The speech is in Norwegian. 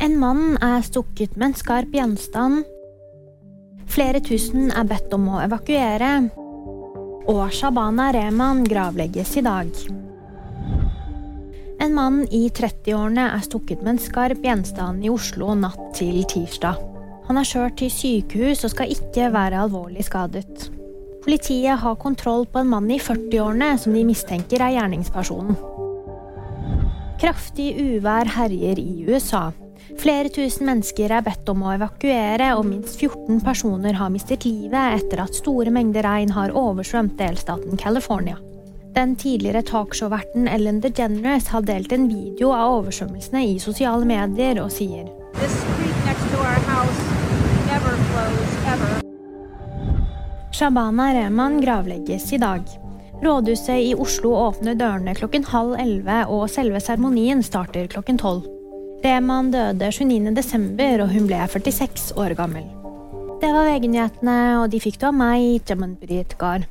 En mann er stukket med en skarp gjenstand. Flere tusen er bedt om å evakuere. Og Shabana Rehman gravlegges i dag. En mann i 30-årene er stukket med en skarp gjenstand i Oslo natt til tirsdag. Han er kjørt til sykehus og skal ikke være alvorlig skadet. Politiet har kontroll på en mann i 40-årene som de mistenker er gjerningspersonen. Kraftig uvær herjer i USA. Flere tusen mennesker er bedt om å evakuere, og minst 14 personer har mistet livet etter at store mengder regn har oversvømt delstaten California. Den tidligere talkshow-verten Ellen DeGeneres har delt en video av oversvømmelsene i sosiale medier og sier Shabana Rehman gravlegges i dag. Rådhuset i Oslo åpner dørene klokken halv elleve, og selve seremonien starter klokken tolv. Rehman døde 29.12., og hun ble 46 år gammel. Det var VG-nyhetene, og de fikk du av meg, Jamunpreet Gahr.